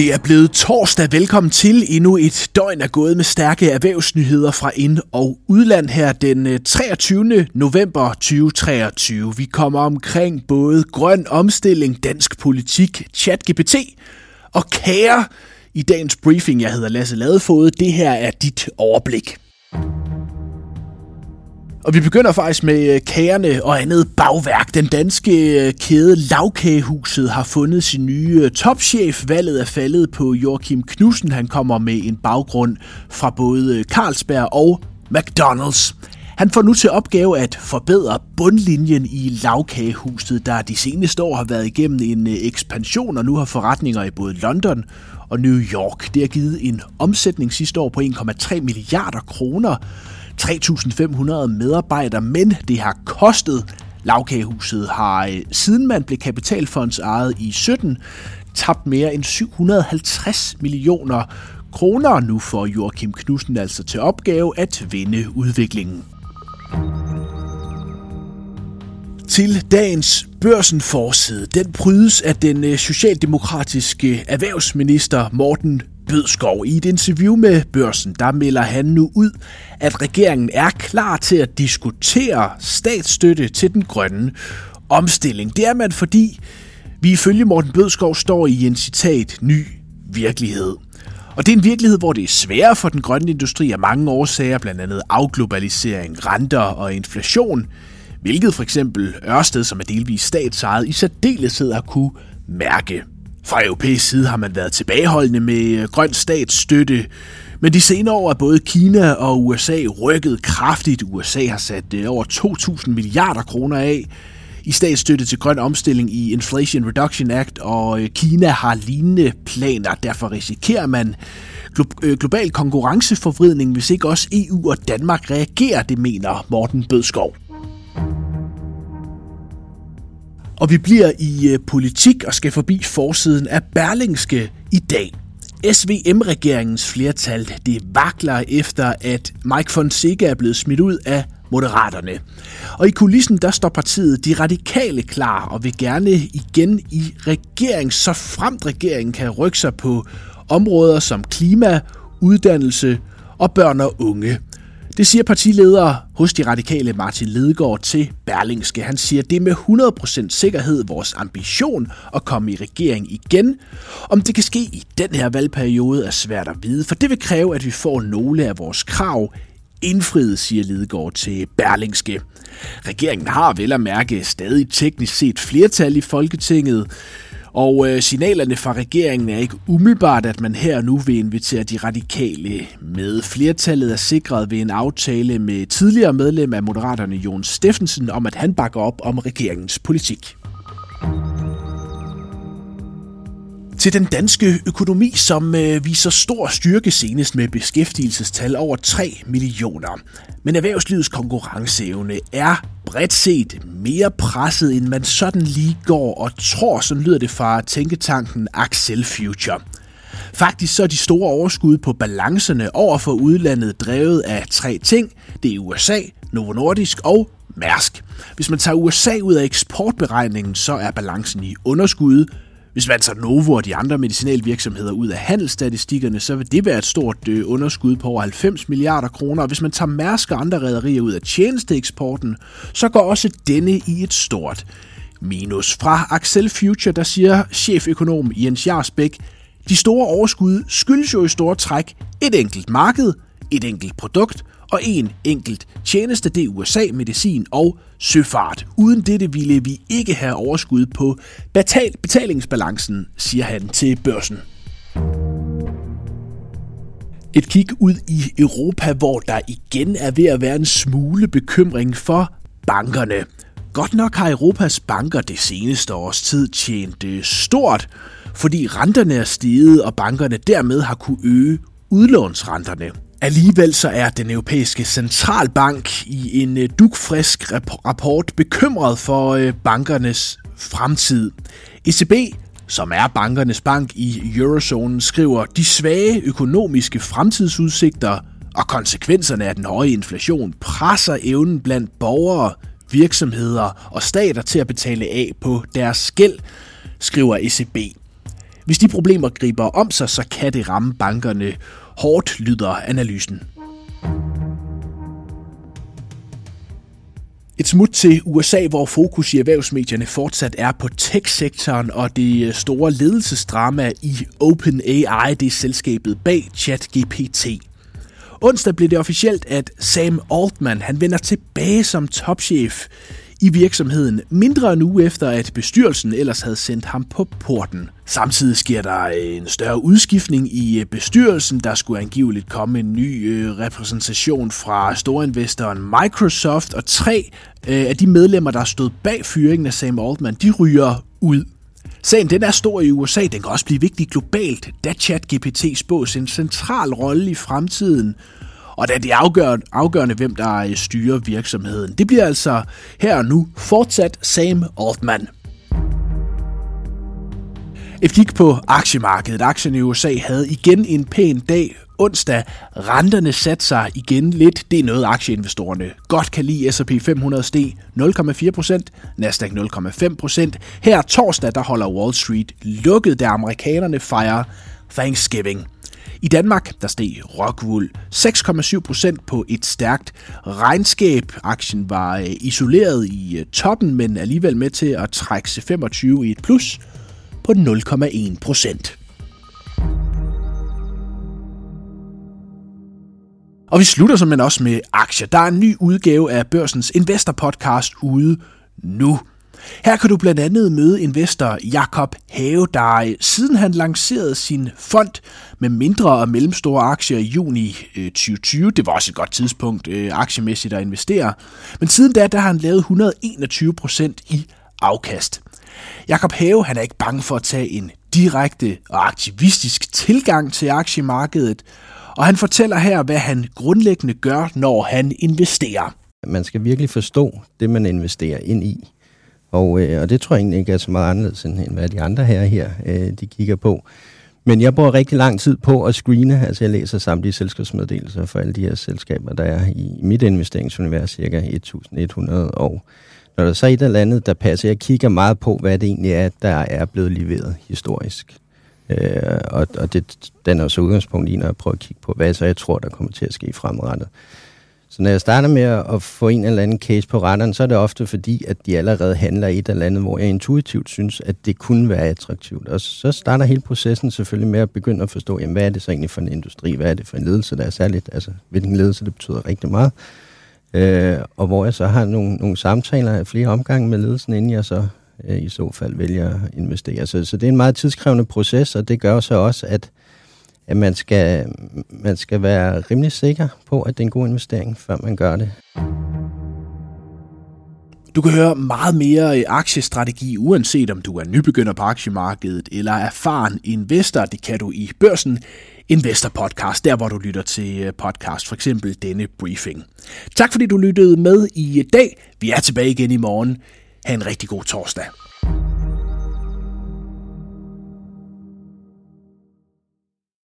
Det er blevet torsdag. Velkommen til. Endnu et døgn er gået med stærke erhvervsnyheder fra ind- og udland her den øh, 23. November 2023. Vi kommer omkring både grøn omstilling, dansk politik, chat-GPT og kære i dagens briefing. Jeg hedder Lasse Ladefod. Det her er dit overblik. Og vi begynder faktisk med øh, kagerne og andet bagværk. Den danske øh, kæde Lavkagehuset har fundet sin nye øh, topchef. Valget er faldet på Joachim Knudsen. Han kommer med en baggrund fra både Carlsberg og McDonald's. Han får nu til opgave at forbedre bundlinjen i lavkagehuset, der de seneste år har været igennem en ekspansion og nu har forretninger i både London og New York. Det har givet en omsætning sidste år på 1,3 milliarder kroner. 3.500 medarbejdere, men det har kostet. Lavkagehuset har, øh, siden man blev kapitalfondsejet i 17, tabt mere end 750 millioner kroner. Nu får Joachim Knudsen altså til opgave at vende udviklingen. Til dagens børsen forside, den prydes af den øh, socialdemokratiske erhvervsminister Morten Bødskov. I et interview med børsen, der melder han nu ud, at regeringen er klar til at diskutere statsstøtte til den grønne omstilling. Det er man, fordi vi ifølge Morten Bødskov står i en citat ny virkelighed. Og det er en virkelighed, hvor det er sværere for den grønne industri af mange årsager, blandt andet afglobalisering, renter og inflation, hvilket for eksempel Ørsted, som er delvis statsejet, i særdeleshed har kunne mærke. Fra europæisk side har man været tilbageholdende med øh, grøn statsstøtte, men de senere år er både Kina og USA rykket kraftigt. USA har sat øh, over 2.000 milliarder kroner af i statsstøtte til grøn omstilling i Inflation Reduction Act, og øh, Kina har lignende planer. Derfor risikerer man global konkurrenceforvridning, hvis ikke også EU og Danmark reagerer, det mener Morten Bødskov. Og vi bliver i øh, politik og skal forbi forsiden af Berlingske i dag. SVM-regeringens flertal det vakler efter, at Mike Fonseca er blevet smidt ud af Moderaterne. Og i kulissen der står partiet De Radikale klar og vil gerne igen i regering, så fremt regeringen kan rykke sig på områder som klima, uddannelse og børn og unge. Det siger partileder hos de radikale Martin Ledegaard til Berlingske. Han siger, at det er med 100% sikkerhed vores ambition at komme i regering igen. Om det kan ske i den her valgperiode er svært at vide, for det vil kræve, at vi får nogle af vores krav indfriet, siger Lidegaard til Berlingske. Regeringen har vel at mærke stadig teknisk set flertal i Folketinget, og øh, signalerne fra regeringen er ikke umiddelbart, at man her nu vil invitere de radikale med. Flertallet er sikret ved en aftale med tidligere medlem af Moderaterne Jon Steffensen om, at han bakker op om regeringens politik til den danske økonomi, som øh, viser stor styrke senest med beskæftigelsestal over 3 millioner. Men erhvervslivets konkurrenceevne er bredt set mere presset, end man sådan lige går og tror, som lyder det fra tænketanken Axel Future. Faktisk så er de store overskud på balancerne over for udlandet drevet af tre ting. Det er USA, Novo Nordisk og Mærsk. Hvis man tager USA ud af eksportberegningen, så er balancen i underskud, hvis man tager Novo og de andre medicinalvirksomheder ud af handelsstatistikkerne, så vil det være et stort øh, underskud på over 90 milliarder kroner. Og hvis man tager Mærsk og andre rædderier ud af tjenesteeksporten, så går også denne i et stort minus. Fra Axel Future, der siger cheføkonom Jens Jarsbæk, de store overskud skyldes jo i store træk et enkelt marked, et enkelt produkt og en enkelt tjeneste, det er USA, medicin og søfart. Uden dette ville vi ikke have overskud på betal- betalingsbalancen, siger han til børsen. Et kig ud i Europa, hvor der igen er ved at være en smule bekymring for bankerne. Godt nok har Europas banker det seneste års tid tjent øh, stort, fordi renterne er steget, og bankerne dermed har kunne øge udlånsrenterne. Alligevel så er den europæiske centralbank i en øh, dukfrisk rapport bekymret for øh, bankernes fremtid. ECB, som er bankernes bank i eurozonen, skriver, de svage økonomiske fremtidsudsigter og konsekvenserne af den høje inflation presser evnen blandt borgere, virksomheder og stater til at betale af på deres gæld, skriver ECB. Hvis de problemer griber om sig, så kan det ramme bankerne hårdt, lyder analysen. Et smut til USA, hvor fokus i erhvervsmedierne fortsat er på tech-sektoren og det øh, store ledelsesdrama i OpenAI, det er selskabet bag ChatGPT. Onsdag blev det officielt, at Sam Altman han vender tilbage som topchef i virksomheden mindre end uge efter, at bestyrelsen ellers havde sendt ham på porten. Samtidig sker der en større udskiftning i øh, bestyrelsen. Der skulle angiveligt komme en ny øh, repræsentation fra storinvestoren Microsoft, og tre øh, af de medlemmer, der stod bag fyringen af Sam Altman, de ryger ud. Sagen den er stor i USA, den kan også blive vigtig globalt, da ChatGPT spås en central rolle i fremtiden, og da det er afgørende, afgørende, hvem der øh, styrer virksomheden. Det bliver altså her og nu fortsat Sam Altman. Et kig på aktiemarkedet. Aktien i USA havde igen en pæn dag onsdag. Renterne satte sig igen lidt. Det er noget, aktieinvestorerne godt kan lide. S&P 500 steg 0,4% Nasdaq 0,5% Her torsdag, der holder Wall Street lukket, da amerikanerne fejrer Thanksgiving. I Danmark der steg Rockwool 6,7 procent på et stærkt regnskab. Aktien var øh, isoleret i øh, toppen, men alligevel med til at trække C25 i et plus på 0,1 procent. Og vi slutter simpelthen også med aktier. Der er en ny udgave af Børsens Investor Podcast ude nu. Her kan du blandt andet møde investor Jakob Have, der siden han lancerede sin fond med mindre og mellemstore aktier i juni øh, 2020, det var også et godt tidspunkt øh, aktiemæssigt at investere, men siden da der har han lavet 121 procent i afkast. Jakob Have han er ikke bange for at tage en direkte og aktivistisk tilgang til aktiemarkedet, og han fortæller her, hvad han grundlæggende gør, når han investerer. Man skal virkelig forstå det, man investerer ind i. Og, øh, og det tror jeg egentlig ikke er så meget anderledes, end, end hvad de andre her, her øh, de kigger på. Men jeg bruger rigtig lang tid på at screene, altså jeg læser samtlige selskabsmeddelelser for alle de her selskaber, der er i mit investeringsunivers, cirka 1100, og når der så er et eller andet, der passer, jeg kigger meget på, hvad det egentlig er, der er blevet leveret historisk. Øh, og og det, den er så udgangspunkt i, når jeg prøver at kigge på, hvad så jeg tror, der kommer til at ske fremadrettet. Så når jeg starter med at få en eller anden case på retterne, så er det ofte fordi, at de allerede handler i et eller andet, hvor jeg intuitivt synes, at det kunne være attraktivt. Og så starter hele processen selvfølgelig med at begynde at forstå, jamen, hvad er det så egentlig for en industri? Hvad er det for en ledelse, der er særligt? Altså, hvilken ledelse, det betyder rigtig meget. Øh, og hvor jeg så har nogle, nogle samtaler af flere omgange med ledelsen, inden jeg så øh, i så fald vælger at investere. Så, så det er en meget tidskrævende proces, og det gør så også, at at man skal, man skal være rimelig sikker på, at det er en god investering, før man gør det. Du kan høre meget mere aktiestrategi, uanset om du er nybegynder på aktiemarkedet eller erfaren investor. Det kan du i Børsen Investor Podcast, der hvor du lytter til podcast, for eksempel denne briefing. Tak fordi du lyttede med i dag. Vi er tilbage igen i morgen. Ha' en rigtig god torsdag.